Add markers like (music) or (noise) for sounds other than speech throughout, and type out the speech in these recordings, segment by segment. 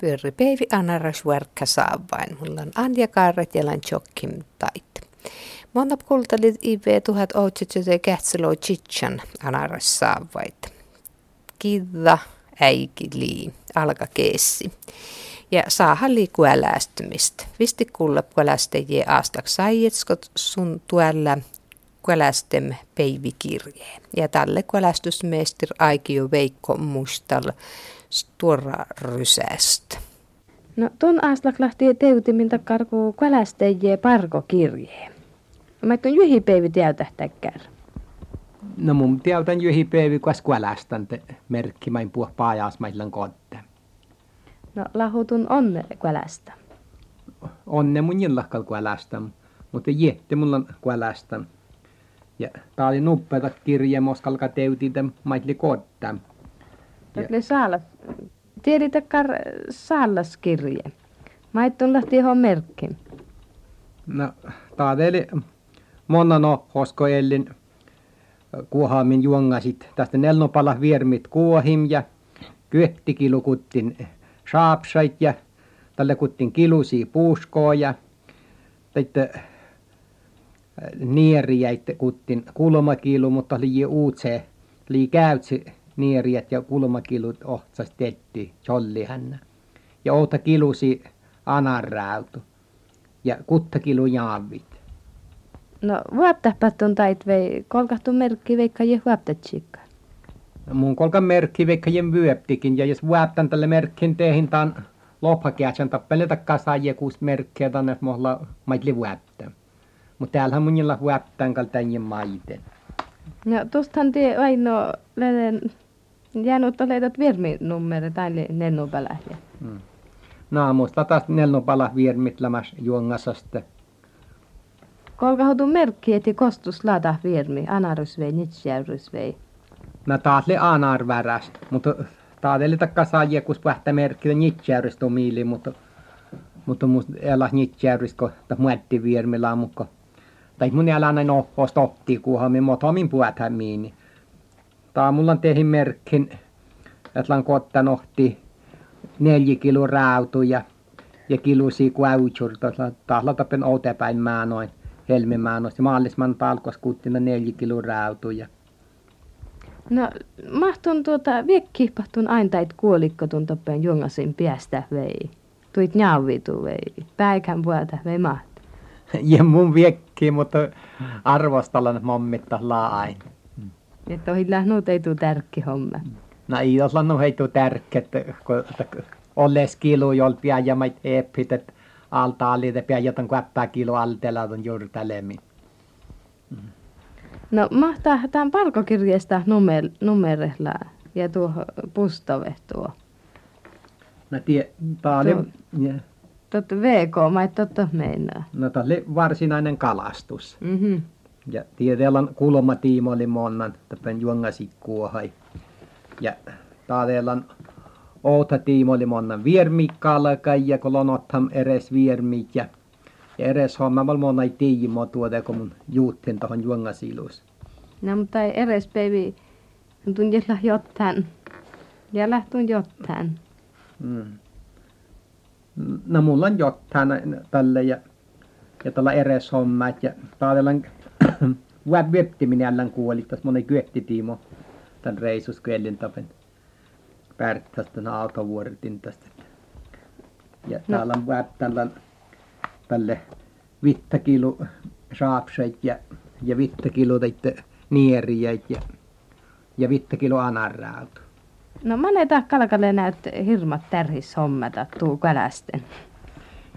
pyöri päivi anaras verkka saavain. Mulla on Anja Kaaret ja lan Chokkim tait. Monna kultalit IV 1800 kähtseloo chichan anaras saavait. Äiki lii, alka keessi. Ja saahan liikkua älästymistä. Visti kuulla kuolästäjiä aastaks saietskot sun tuolla kuolästem peivikirjeen. Ja tälle kuolästysmeistir Aikio Veikko Mustal Sturra Rysästä. No tuon aastak lähti teutimilta karku kuolästäjiä parkokirjeen. Mä et on juhipeivi täytähtäkään. No mun täytän juhipeivi kuas kuolästän merkki main puh paajas maillan kotte. No lahutun onne kuolästä. Onne mun jillakkal kuolästä, mutta jätti mulla on kuolästä. Ja tää oli nuppeata kirje moskalka teutitä maitli kotta. Ja... saala. Tieditäkään saallaskirje. Maittun lähti johon merkkiin. No, oli monna no hosko ellin kuohaamin juongasit tästä nelnopala viermit kuohim ja kyettikilukuttin saapsait ja tälle kuttin kilusi puuskoa ja teitte nieriäit kuttin kulmakilu, mutta oli uutse, oli käytsi nieriät ja kulmakilut ohtsas tetti jolli hänä. Ja outa kilusi anarrautu ja kuttakilu jaavit. No vuottapatun tait vei kolkahtu merkki veikka je vuottatsiikka. Mun kolka merkki veikka je vyöptikin ja jos vuottan tälle merkkin tehin taan lophakeatsen tappele takkaa saajia kuusi merkkiä tänne mohla maitli vuottaa. Mutta täällähän munilla vuottaan kaltain maiten. No tuostahan tie aino jäänyt oletat virminumere tai nennupälähjä. Hmm. Naamusta taas nelnopala virmit lämäs juongasasta. Kolkahotu merkki, että kostus lada virmi, anarusvei, nitsjärrysvei. No taas le anar väräst, mutta taadeli takka saajia, kus pähtä merkki, nitsjärrystä miili, mutta mutta musta elä nitsjärrystä, kun muetti virmi laamukko. Tai mun älä näin ohos totti, kunhan me motomin puhutaan miini. Tää mulla on tehin merkkin, että lan kotta nohti neljä kilo rautuja ja kilusi kuauchurta. Tahla tapen outepäin mä noin helmimäänoista. Maallisman palkos kuttina neljä kilo rautuja. No, mahtun tuota, viekkipahtun aina tait kuolikko tun toppen jungasin päästä vei. Tuit njauvitu vei. Päikän puolta vei maht. (laughs) Ja mun viekki, mutta arvostalan mommitta aina. Että ohi lähnuut ei tärkki homma. No ei ole lannu heitu tärkki, että kun olles kilu jolt ja mait eppit, että alta ali, että jotan kuäppää kilo altella on juuri tälemmin. No mahtaa tämän palkokirjasta numer, numerella ja tuo pustove tuo. No tie, tää oli... Totta VK, mä et totta meinaa. No tää oli varsinainen kalastus. Mm-hmm. Ja tieteellä kulmatiimo oli monnan, tämän juongasikkuohai. Ja täällä outa tiimo oli monnan viermikkaalakai ja kolonottam eres viermik ja ja eres homma mal monna tiimo tuoda kun mun juuttin tohon juongasilus. No mutta ei eres päivi tunnilla jotain. Ja lähtun jotain. Mm. No mulla on jotain tälle ja ja tällä eres hommat ja täällä (laughs) Vuot vyöttiminen älän kuoli, tässä monen kyöttitiimo tämän reisus kyellin tapen pärttästä autovuoritin tästä. Ja no. täällä on vuot tällä tälle vittakilu saapseit ja, ja vittakilu teitte nieriäit ja, ja vittakilu anarrautu. No mä ne kalkalle näyt hirmat tärhis hommata tuu kälästen.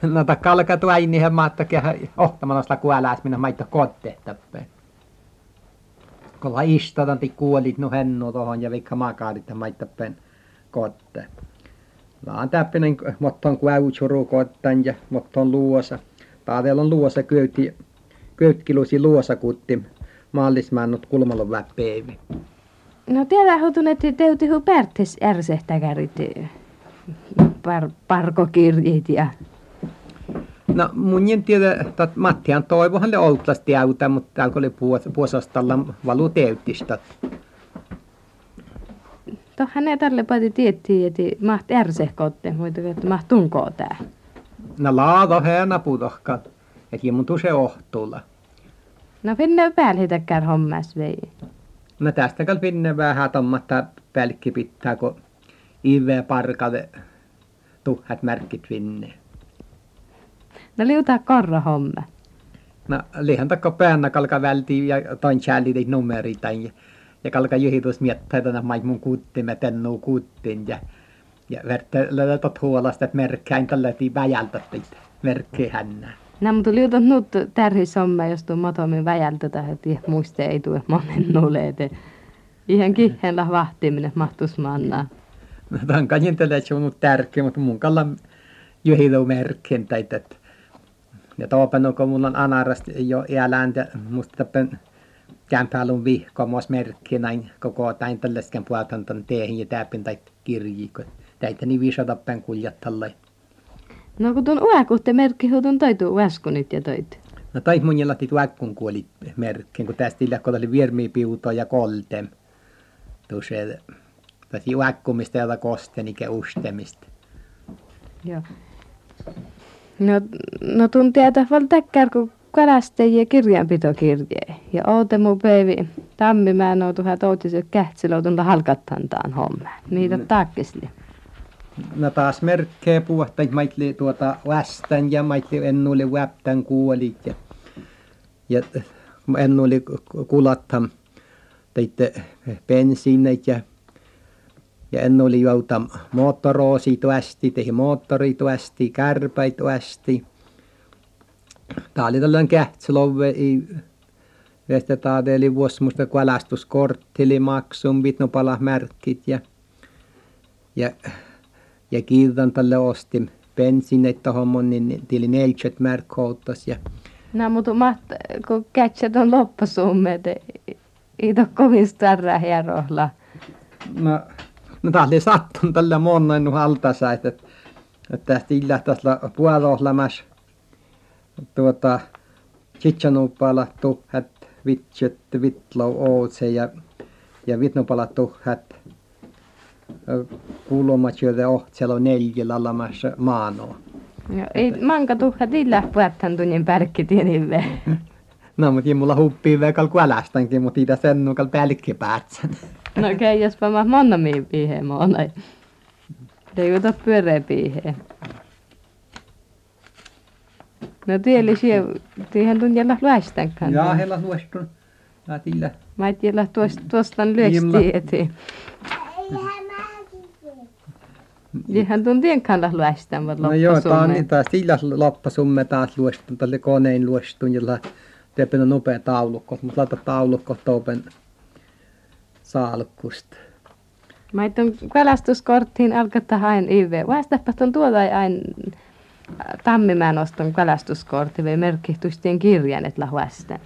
No ta kalka tuo ainihän maattakin ohtamalla sitä kuäläs minä maitto kotte tappeen kun istatan ti kuolit no henno tohon ja vaikka makaarit ja maittapen kotte. Laan täppinen motton kuäytsuru kottan ja motton luosa. Taatel on luosa köytti, köytkilusi luosa kutti maallismannut kulmalon väpeivi. No tiedä hutun, että teuti hu pärtes ärsehtäkärit par, parkokirjit ja No mun en tiedä, että Mattihan toivohan le oltlas täytä, mutta täällä oli puosastalla valu täyttistä. Tohan ne tälle pati tiettiin, että maht ärsehkotte, mutta että maht tunkoo tää. No laado hänä putohkan. Että mun tuse ohtuulla. No finne päälhitäkään hommas vei. No tästä kal finne vähän tommatta pälkki pitää, kun ive parkalle tuhat märkit finne. No liutaa korra homma. No lihan takka päänä kalka välti ja toin chälli numerita ja, ja kalka juhitus miettä, että mai mun kuuttimme tennu kuuttin ja ja verte löydät huolasta, että merkkäin tällä väjältä merkki hännää. No, mutta liutat nyt tärhi somme, jos tuon motomin väjältä että muiste ei tule monen nuleete. Ihan kihellä vahtiminen mahtus mannaa. No, tämän kanjintele, että se on tärkeä, mutta mun kalla juhitu merkkin, että ja tuopen, kun mulla on anarast jo iäläntä, musta tappen kämpäälun vihkomos merkki näin koko tain tällaisken puolta on teihin ja täpin tai kirjikot. Täitä niin viisata pen kuljattalle. No kun tuon uäkuhte merkki huutun toitu uäskunit ja toit. No tai mun jälätti uäkkun kuoli merkki, kun tästä illä kun oli viermi piuto ja koltem. Tuossa tästä uäkkumista ja kosteni ke ustemista. Joo. No, no tuntia tavalla täkkär, kun kalastajia kirjanpitokirje. Ja mu päivi tammimään on tuhat outiset kähtsilöutunda halkattantaan homma. Niitä mm. taakkisli no taas merkkejä puhtain maitli tuota vastan ja maitli ennulle väptän kuolit ja, ja ennulle kulattam teitte bensiinit ja ja ennulle jouta moottoroosi tuosti, tehi moottori tuosti, kärpäi tuosti. Tämä oli tällainen kähtsilove, Tästä taadeli vuosimusta kalastuskorttili maksun, vitnopala merkit ja, ja ja kiitan tälle ostin bensiinit tuohon niin tili 40 markkouttas ja No mutta maht, kun kätsät on loppusummet, ei ole kovin starra hierohla. No, no tämä oli sattun tällä monen haltasa, että, että tästä illa tässä puolohlamas tuota Chichanupala tuhat vitset vitlo ootse ja ja vitnopala tuhat kulmatyötä ohtselo neljällä lamassa maanoa. No, ei manka tuhka tillä puhuttan tunnin pärkki tienive. (laughs) No, mutta ei mulla huppii vekal kuälästänkin, mutta itä sen nukal pälkki päätsän. (laughs) No okei, jos mä monna miin pihe mona. Te juta pyöreä pihe. No tieli sie, tiihän tunjalla luestänkaan. Jaa, hella luestun. Mä et tiedä tuosta lyösti eteen. Ihan tuon tien kannalla luestaan, mutta No joo, tämä on niin taas sillä loppasumme taas luestun, tälle koneen luestun, jolla teepän nopea taulukko, mutta laita taulukko toupen salkusta. Mä tuon kalastuskorttiin alkaa hain IV. Vastaapa tuon tuota aina Tammimäen oston kalastuskortti vai merkkihtustien kirjan, että lahuasta.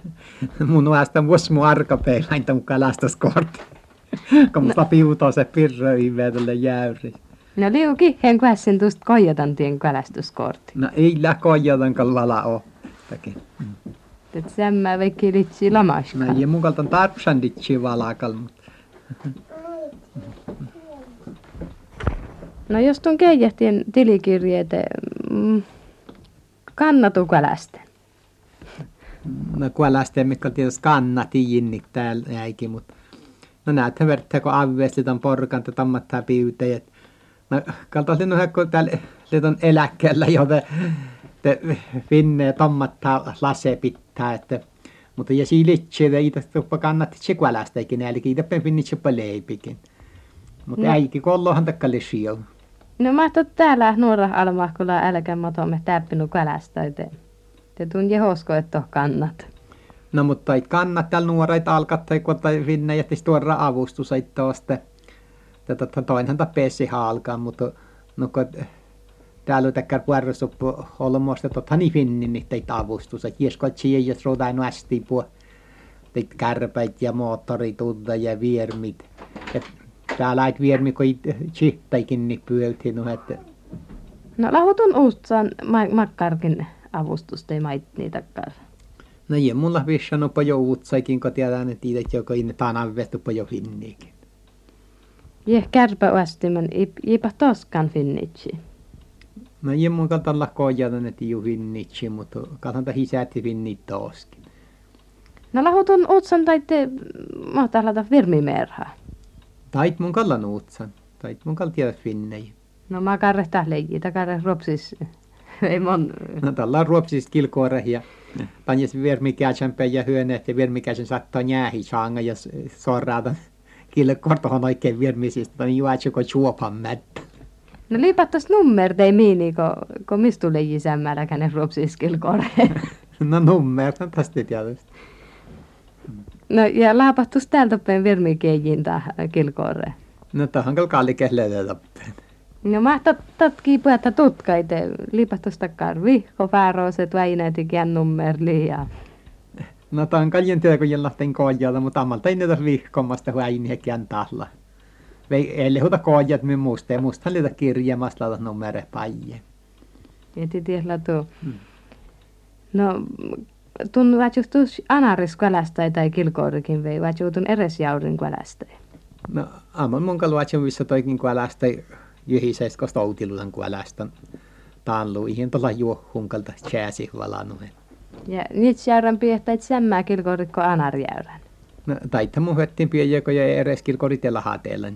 Mun vastaan vuosi mun arkapeillä tuon kalastuskortti. (laughs) Kun musta piutoo se pirro IV tälle jäyri. No liuki, hen kuässen tuosta koijatan tien kalastuskortti. No ei lä koijatan vala oo. Mm. Et sämmä vekki litsi lamaska. No ei mun kaltan tarpsan litsi valakal. No jos tuon keijähtien tilikirjeet, mm, kannatu kalasten? No kalasten, mikä tietysti kannati jinnik täällä jäikin, mutta no näet verta, kun avveesti ton porkan, että tammattaa piuteet. No kaltaisin no kun täällä on eläkkeellä, joten te finne tommattaa lase pitää, että mutta ja silitse ja itse tuppa kannatti tsekvalästäkin, eli kiitä finni tsepa leipikin. Mutta no. äiti kollohan takkalle siel. No mahtot täällä nuora almahkulla älkä matomme täppinu kalästä, te, te tun jehosko, että kannat. No mutta ei kannat täällä nuoret alkat, kun finne jättis tuoda avustus, että tuosta tätä toinhan halkaan, mutta no kun täällä täkkär puerrosuppu olmosta totta niin finnin niitä avustus, että jesko siihen jos ruutaan nästi puo teit kärpäit ja moottoritudda ja viermit. Täällä ait viermi, kun chittaikin niin pyöltiin, no että... No lahutun uustsaan makkarkin avustusta ei mait niitä No ei mulla vissannut jo uutsaikin, kun tiedän, että itse joko inne tanan vestu jo finniikin. Jeh kärpä oastimen ipa toskan finnitsi. No ei mun kalta kojata ne tiu mutta kalta hisäti finnit toskin. No lahutun utsan taitte mahtahlata virmimerha. Tait mun kallan utsan. Tait mun kalta tiedät finnei. No mä karrehtaa leijii, takarre ropsis. (laughs) Ei mon... No tällä on ruopsista kilkoore ja panjes vermikäisen ja hyöneet ja vermikäisen saattaa jäähi saanga ja sorraata (laughs) kilkoortohon oikein vermisistä, niin juotsiko chuopan mättä. No liipattas nummer tei miini, ko, ko mistä leijii sämmällä käne ruopsis kilkoore. (laughs) No nummer, tästä tietysti. No ja laapattus täältä päin vermikeijin kilkoore. No tähän kyllä kallikes löydetapeen. No mä tot, totki puhata tutkaite, liipattus takkaan vihko, fääroiset, väineet ikään nummerli ja... No tämä on kaljen työ, kun jällähten koojalla, mutta ammalta ei niitä vihkommasta väineekään tahla. Vei ei huta koojat minun muista, ja musta liitä kirjaamasta laita numere paije. Eti tiedä tuo. Hmm. No, tun vajuhtus anaris kvälästä tai kilkourikin vei, vajuutun eres jaurin kvälästä. No, amman mun kaluatsen missä toikin kvälästä jyhiseis ko stoutilutan kuolasta taanlu ihan tuolla juohunkalta chääsi valanuhen. Ja nyt jäärän piehtäit sämmää kilkorikko anarjäyrän. No taita mun höttiin piejäkö ja eres kilkorit ja lahateella.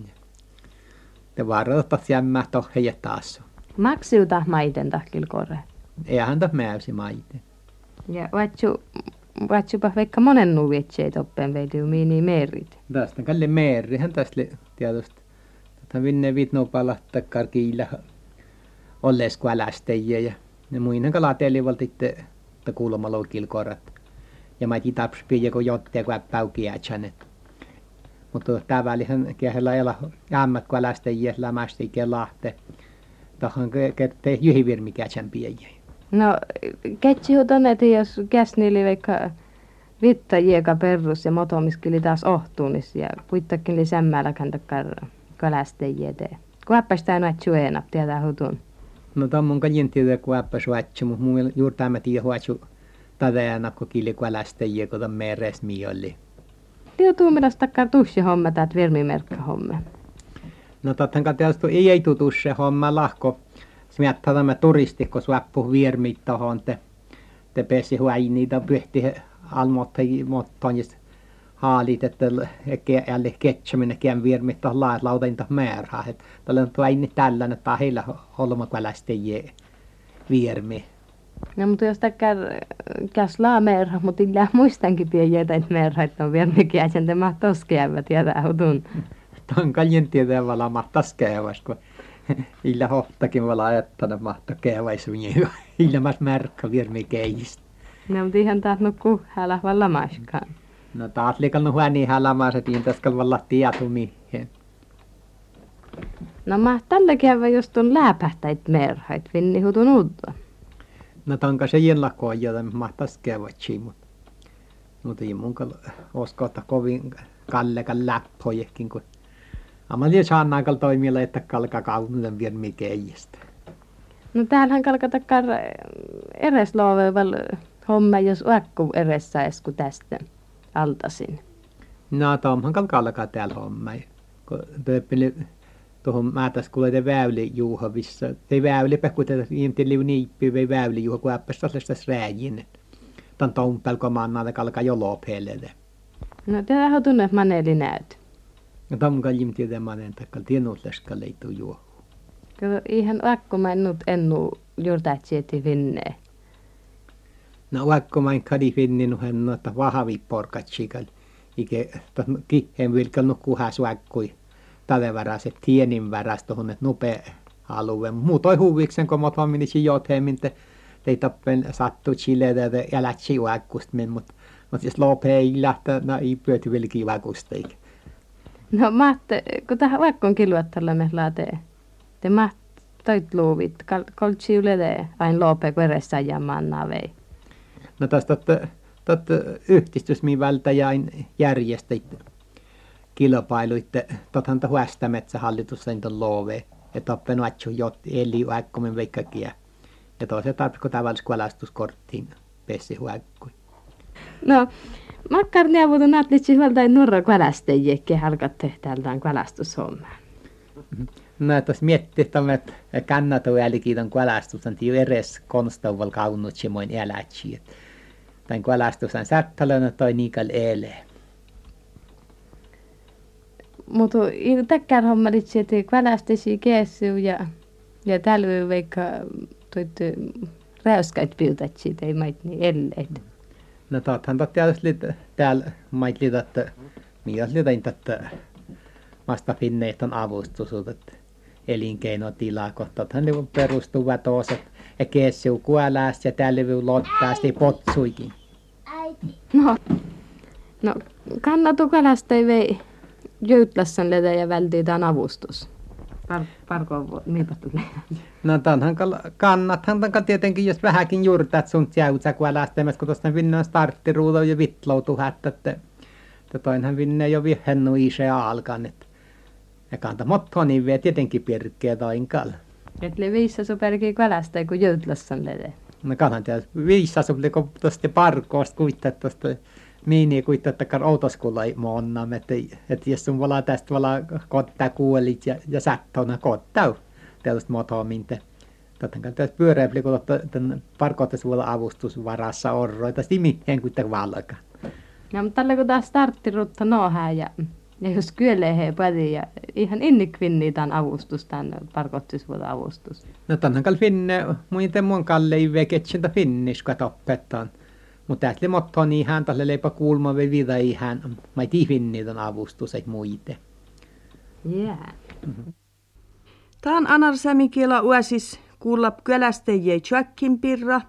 Te vaarata sämmää tohje taas. Maksiuta maiten tahkilkorre. Eihän ta mäysi maiten. Ja vatsu, vatsupa vaikka monen nuvietsei toppen veityy miini merit. Tästä kalle merihän tästä tietysti ta vinne vitnopalla takkar kiillä ollees kuälästejä ja ne muinen kalatelivalta itte ta kuulomalo kilkorat. Ja mä tii tapspii kun jotte kun päukiätsän. Mutta tää välihän kiehellä ela jämmät kuälästejä lämästi kelahte. Tahan kette jyhivirmikätsän piejä. No, ketsi tonne, jos käsniili vaikka vitta jieka perus ja motomiskili taas ohtuunis ja kuitenkin li sämmällä kantakkar kalastajia te. Kuappa sitä noit suena, tietää hutun. No tammun kajen tiedä kuappa suatsu, mutta mun juuri tämä tiedä huatsu tadeana, kun kili kalastajia, kun tämän meres miolli. Tiedä tuumilas takkar tussi homma, täät vermimerkka homma. No tottahan tietysti ei ei tutusse homma lahko. Smiattaa tämä turisti, kun suappu viermit tohon, te, te pesi huainiita pyhti almoittajia, mutta haalit, että jälle ketsäminen kään viermittä laat lautinta määrää. Tällä on tuo tällainen, että heillä olmakälästäjiä viermi. No mutta jos takkar käs laa määrä, mutta illa muistankin pieniä että määrä, että on viermi kiäsen, te mahtaisi käyvät ja tähutun. Tuon kaljen tietää vala mahtaisi käyväs, kun (laughs) illa hohtakin vala ajattana mahtaa käyväis, (laughs) illa mas märkkä viermi keijistä. No mutta ihan taas nukkuu hälä valla maskaan. No taas liikannut huoni halamaa se tiintäskal valla tiatu mihin. No mä tällä käydä jos tuon läpähtäit merhait, finni hutun uutta. No tonka se jota mahtas käydä mutta mutta ei mun oskota kovin kallekan läppojekin kun Amalia saannaakal toimilla, että kalka kaunuden vien mikeijästä. No täällähän kalkatakar eres loovella homma, jos uakku eres saisku tästä altasin. No tomhan kan kalkaa täällä homma. Kun pöppeli tuohon maatas kuulee väyli juuhovissa. Te väyli pekuta inti liu niippi vei väyli juuho kun äppäs tällaista rääjin. Tän tuon pelko maannaa kalkaa jo lopeelle. No te lähde tunne, että maneli näyt. No tom kaljim tiedä manen takkal tienut läskä leitu juohu. Kyllä ihan akko mä en nyt ennu juurtatsieti vinnee. No vaikka mä en kadi finnin hän noita vahavi porkatsikal. Ike kihen vilkal no kuhas vaikkui talevaraset tienin varas tuohon että nupe alue. Muutoi huviksen kun mot homminisi jothemmin te tei tappen sattu chiletä ja lätsi vaikkust min mut jos lopee ei lähtö no ei pyöty vilki vaikusteik. No Matte, kun tähän vaikka on kiluattalla me laate, te maht toit luuvit, koltsi yle aina lopee kun edessä ja manna vei. No tästä tot yhdistysmivalta ja järjestäit kilpailuitte, tothan ta huästä metsähallitus sen ton loove, että oppen vatsu jot eli aikkomen veikkakia. Ja toiset tarvitsko tavallis kalastuskorttiin pessi huakkui. No, makkar neuvotun atlitsi huolta norra kalastajiekki halkat täältä kalastushommaa. No, jos miettii, että kannatu jälkiin kalastus, on tiu eres konstauval kaunut semmoin elätsi. Tämän kalastus on sättälönä toi niikal elee. Mutta täkkään hommalit että kalastesi keessyy ja, ja tällä vaikka tuitte räyskäit piltat siitä ei mait niin elleet. No tottahan totta tietysti täällä mait liitat, mitä liitat, että vasta finneet on avustus, että elinkeinotila, kohta ne perustuvat oset ja kessiu kuolästä ja tällä lottaasti potsuikin. No, no kannatu kalasta ei vei Jöytlässän letä ja vältetään avustus. Par, parko tulee. No tanhan kannathan tanka tietenkin, jos vähänkin juurtat sun jäytsä kuolästämässä, kun tuosta vinnaan starttiruudo ja vitloutuhat, että, että toinhan vinne jo vihennu isä alkan, että ja kanta motto niin vie tietenkin pirkkeä toinkal. Et le viissa superki kalasta, kun Jöytlässän letä. No tiedä, viissa kun tuosta parkoosta kuittaa tuosta miini kuitenkaan outoskulla ei monna, että, että jos sun vala tästä vala kottaa kuolit ja, ja sattona kottau, tällaista motoa minte. Totten tässä pyöreäpli, kun tämän parkoitusvuolla avustusvarassa orroita, sitten kuitenkaan valka. No, mutta tällä kun taas starttirutta nohää ja, ja jos kyölee pädi ja ihan innikvinni tämän avustus, tämän parkoitusvuolla avustus. No tänhän kal finne, muuten mun kalle ei veketsintä finnish, kun opettaan. Mutta äsken motto niin hän tälle leipä vielä vida ei hän, mä tihin niitä avustus, et muite. Yeah. Mm-hmm. Samikiela uasis kuulla kylästejä Tjökkin pirra,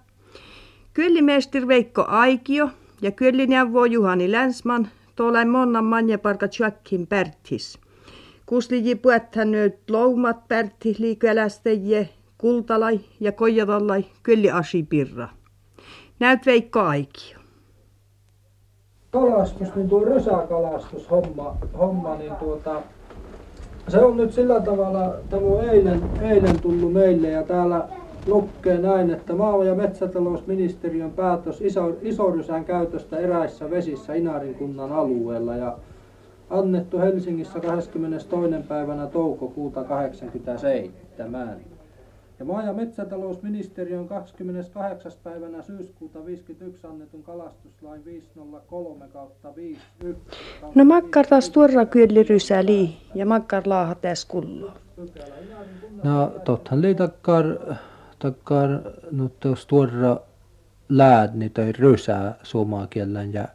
kyllimestir Veikko Aikio ja kyllinjavvo Juhani Länsman, tuollain monnan manjaparka Tjökkin Pärtis. Kusliji puethän nyt loumat Pärti liikylästejä, kultalai ja kojatallai kylli asipirra. Näyt Veikko Aikio. Kalastus, niin tuo rysäkalastus homma, niin tuota, se on nyt sillä tavalla, tämä eilen, eilen tullut meille ja täällä lukee näin, että maa- ja metsätalousministeriön päätös iso, käytöstä eräissä vesissä Inarin kunnan alueella ja annettu Helsingissä 22. päivänä toukokuuta 87. Ja maa- ja metsätalousministeriön 28. päivänä syyskuuta 51 annetun kalastuslain 503 kautta 51. No makkar taas tuorra kyölli rysäli ja makkar laaha täs kullo. No tottahan li takkar, takkar no tuossa tuorra läädni tai rysää suomakielen ja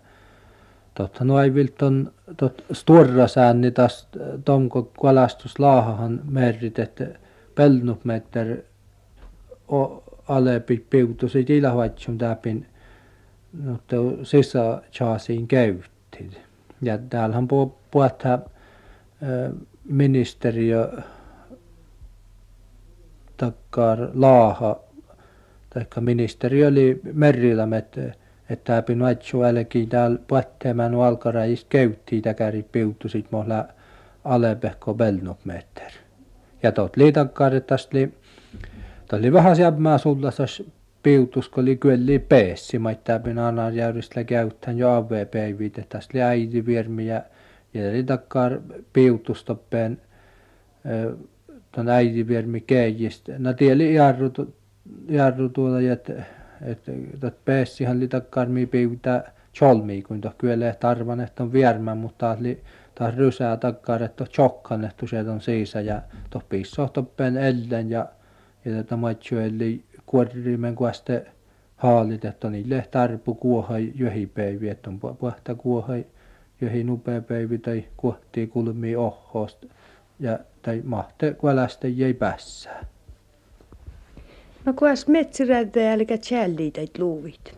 tottahan no ei vilton tot stuorra säänni taas tomko kalastuslaahahan merrit, että pelnupmetter alepi piutusi tilavatsun täpin no sisä chaasiin käytti. Ja täällähän puhutaan ministeriö takkar laaha taikka ministeriö oli merillä että täpin vatsu älki täällä puhutaan alkarajista käytti täkäri piutusit mohla alepehko belnupmetter. Ja tot liitakkar että tästä Tämä oli vähän sieltä sulla piutus, kun oli kyllä peessi, mutta minä annan järjestellä käyttän jo AV-päivit, että tässä oli äiti viermi ja ja oli takkaan piutustoppeen tuon äiti viermi keijistä. No tieli jarru, jarru tuolla, että että että peessihan oli takkaan mi piutaa cholmi, kun tuo kyllä tarvan, että on viermä, mutta taas taas rysää chokkan, että se on siisä ja tuo pissohtoppeen ellen ja ja tätä maitsua eli kuorimen kuaste haalit, että niille tarpu kuoha johipäivi, että on puhta kuoha johi nupeapäivi tai kuohtii kulmii ohhosta ja tai mahte kuolästä jäi päässään. No kuas metsiräitä eli tjälliitä luuvit?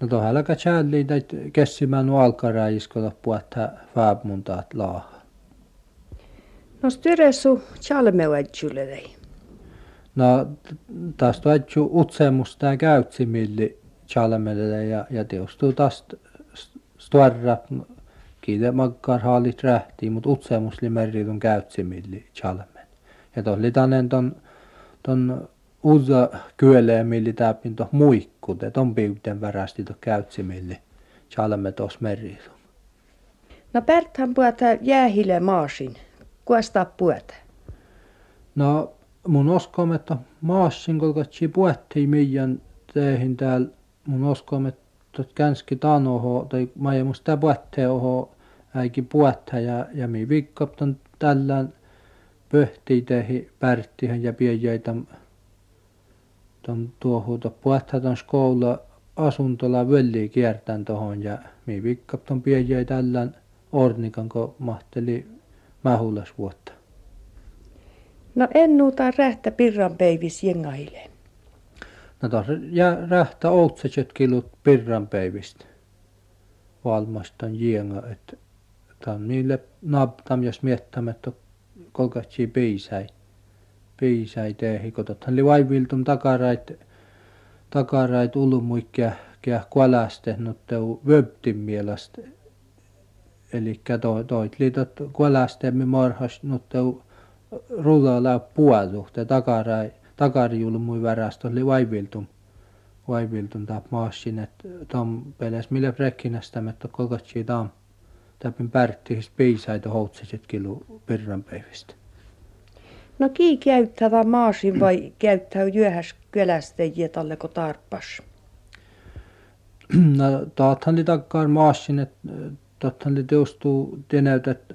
No tuohon alkaa tjälliitä kessimään alkaräis, kun puhta faabmuntaat laaha. No styresu tjalmeuadjulle No taas tuochu utsemus tämä käytsimilli chalmelle ja, ja teostuu taas stuarra kiite makkar haalit rähtii, mutta utsemus li merritun käytsimilli chalmen. Ja tuossa oli tannen ton, ton uza kyölee milli täpin tuoh muikkut, et on piuten värästi tuoh käytsimilli chalme tuossa merritun. No Berthan puhutaan jäähille maasin. Kuasta puhutaan? No mun oskom, että maassin kolkatsi puettiin miian teihin täällä mun oskom, että känski tanoho tai mä ei musta puetteen oho äiki puetta ja, ja mi vikkopton tällään pöhtii teihin pärttihän ja piejäitä ton tuohuta puetta ton skoula asuntola völli kiertän tohon ja mi vikkopton piejäi tällään ornikan kun mahteli mähulas vuotta. No en nuuta rähtä pirran peivis jengahille. No tuossa ja rähtä outseset kilut pirran peivistä. Valmastan jenga, että tam niille naptam jos miettämme, että kolkatsi piisäi. Piisäi tehi, kun totta oli vaiviltum takarait, takarait ulumuikkia kää kualaste, teu vöptin mielestä. Eli toit liitot kualasteemme morhas, teu rullalla puoluhte takarai takarjulmui värästä oli vaiviltum. Vaiviltum tap maassin että tom peles mille frekkinästä että kolkatsi tam tapin pärttihis piisaita houtsesit kilu pirranpäivistä No kii käyttävä maasin vai käyttää jyöhäs kylästejä talleko tarpas? no taathan takkaan maassin että tottahan li teostuu tenäyt että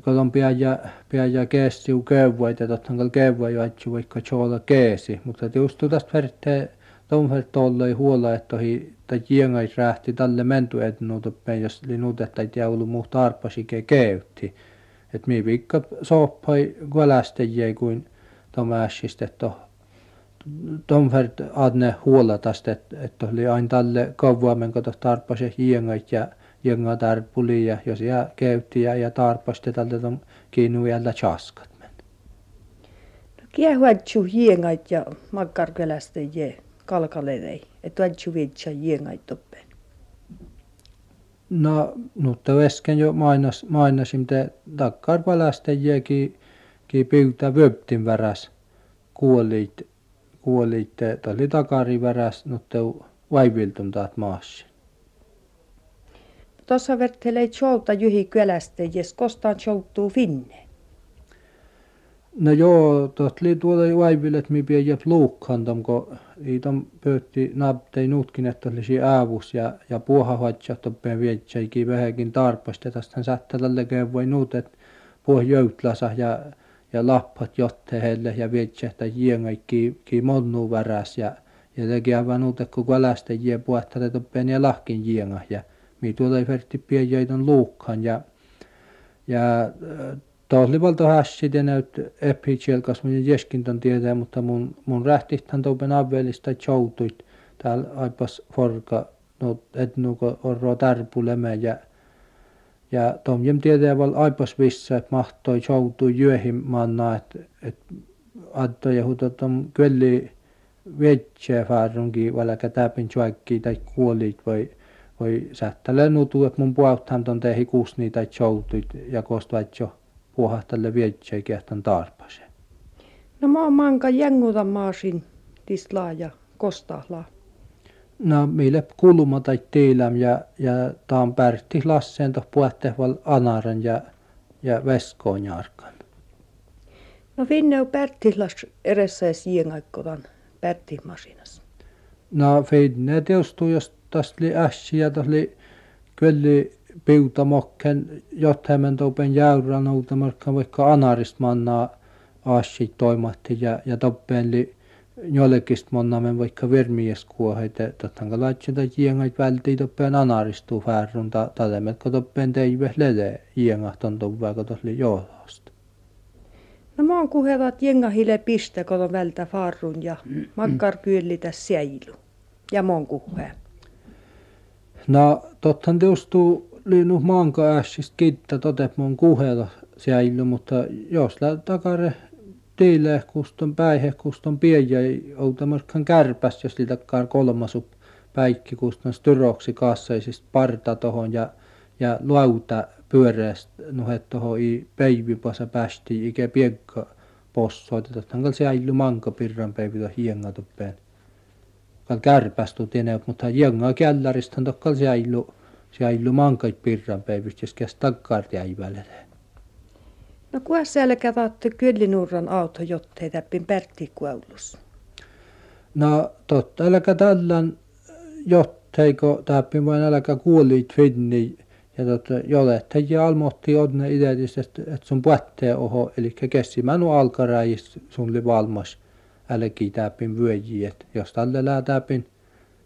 kolon piaja piaja keestiu kövvait ja tottahan kol kövvai vaitsi vaikka chola keesi mutta teostuu tästä vertee tuon vertolloi huola että hi tai jiengais rähti tälle mentu et nuutuppen jos li nuutetta ei ollut muu tarpasike keytti et mi vikka sooppai kuolästejä kuin tomässistä että tuon vert adne huola tästä että oli aina tälle kauemmin kun tarpase jiengait ja jenga tarpuli ja jos ja käytti ja, ja tarpasti tältä ton kiinnu jällä chaskat men. No kiehuatsu jiengait ja makkarkylästejä kalkalevei, että tuotsu viitsa jiengait toppen. No, mutta äsken jo mainas, mainasin, te takkar palastajiakin ki pyytää vöptin väräs kuolit, kuolit, oli takari väräs, mutta vaiviltum taat maassa. Tuossa verttelee cholta juhi kylästä, jes kostaan choltuu finne. No joo, tuot li tuolla vaivilet mi pie jep luukkantam, ko iitam pöytti naptei nutkin, että olisi aavus ja, ja puoha hoitsa toppeen vietsäikin vähänkin tarpasta. Tästä sättä tälle voi nuut, että puoh joutlasa ja, ja lappat jotteelle ja vietsähtä jiengaikin ki monnu väräs ja, ja teki aivan nuut, kun kalästä jie puhtale toppeen ja lahkin jiengah ja mi tuolla ei vertti pie jäitän luukkaan ja, ja Tohlivalta hässi ja näyt epi tjelkas mun jeskintan tietää, mutta mun, mun rähtihtan toupen avvelista joutuit täällä aipas forka, no et nuko orro tärpuleme ja ja tom jem tietää val aipas vissa, että mahtoi joutui jyöhim manna, että et adto ja huto tom kölli vetsä färrunki välkä täpin tjoikki tai kuolit vai vai sähtäle nutu, että mun puhuthan ton tehi kusni tai joutuit ja kostuat jo puhahtalle vietsei kehtan tarpase. No mä oon manka jänguta maasin tislaa ja kostahla. No meille kulma tai tiiläm ja, ja taan pärti lasseen toh puhtehval anaran ja, ja veskoon jarkan. No finne on pärtihlas edessä ja siengaikkotan pärtihmasinas. No finne teostuu, jos tästä oli ässi ja tästä oli kyllä piutamokken jothämän toupen jäyrän uutamarkkan vaikka anarist mannaa aassit toimatti ja, ja toppen li jollekist monnamen vaikka vermies kuoheite tottanka laitsin tai jiengait vältii toppen anaristuu färrun ta talemet ko toppen teive lede jiengahton tuvaa ko tosli johdosta. No mä oon kuhevat jengahille piste koton vältä farrun ja makkar kyllitä säilu. Ja mon kuhe. No tottan teostuu liinu maanka ässistä kiittää totet mun kuhela säily, mutta jos lää takare tiile kuston päihe kuston piejä outamaskan kärpäs, jos litakkaan kolmasu päikki kuston styroksi kasseisista parta tohon ja, ja lauta pyöreästä nuhet tohon i peivipasa päästi ikä piekka possoita, kal säily manka pirran peivitä hienga toppeen. Kal tiene, mutta hienga källaristahan tokkal säily säily mankait pirran päivistä, jos käs takkaarti äivälle. No kuinka selkä vaatte kyllinurran auto, jottei täppin pärtti kuollus? No totta, äläkä tällän jotteiko täppin vain äläkä kuolit finni ja tota, jolle teijä almohti odne idetis, että et sun puhtee oho, eli kessimänu alkaräis sun li valmas älki täppin vyöji, että jos tälle lää täppin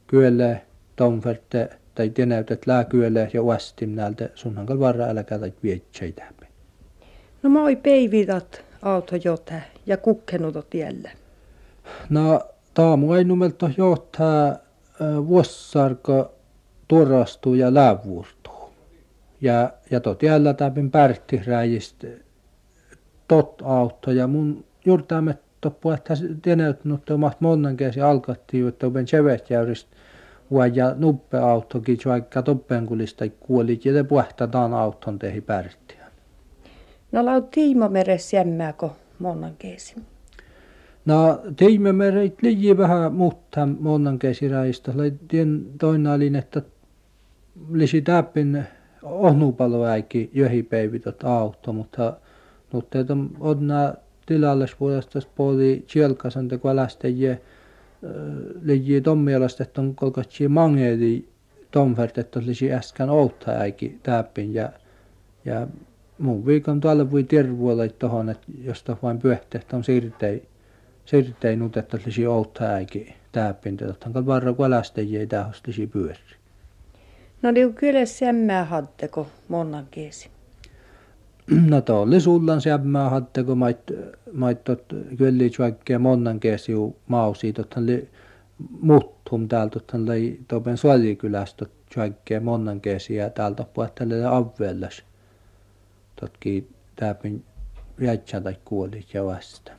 kyölle tomferte tai tenäytet lää kyölle ja uastim näältä sun hankal varra äläkä tai vietsei täppin. No moi peivitat auto jota ja kukkenutot tielle. No taamu ei numelta johtaa vuossarka turrastuu ja lävuurtuu. Ja, ja tot täpin pärtti räjistä tot auto ja mun juurtaamet toppu, että teneytnut maht monen käsi alkattiin, että open jäyristä ja nuppe autokin, vaikka toppenkulista kuoli, ja puhtataan auton tehi pärttiä. No lau tiimo meres jämmääkö monen käsi? No teimme mereit liian vähän mutta monen käsiräistä. Tien toinen oli, että lisi täppin ohnupaloäikki johipäivität auto, mutta mutta on nämä tilalle vuodesta puoli chielkasan te lähtee liji tom mielestä, että on kolkatsi mangeedi tomfert, että olisi äsken outa äiki täppin ja, ja muun viikon tuolla voi tervuolla tuohon, että jos vain pyöhtä, että on siirtei, siirtei nyt, että olisi outa äiki täppin, että on varra kun lähtee tähän olisi pyöri. No niin kyllä semmää hatteko monnan kiesi. (clears throat) No oli sullan sämmää hatte, kun mait, mait tot, vaikka monnan kesiu mausi, tothan li muttum täältä, tothan li topen suolikylästä vaikka monnan kesiä täältä puhuttele avvellas. Totki täpin jätsä tai kuolit ja vasta.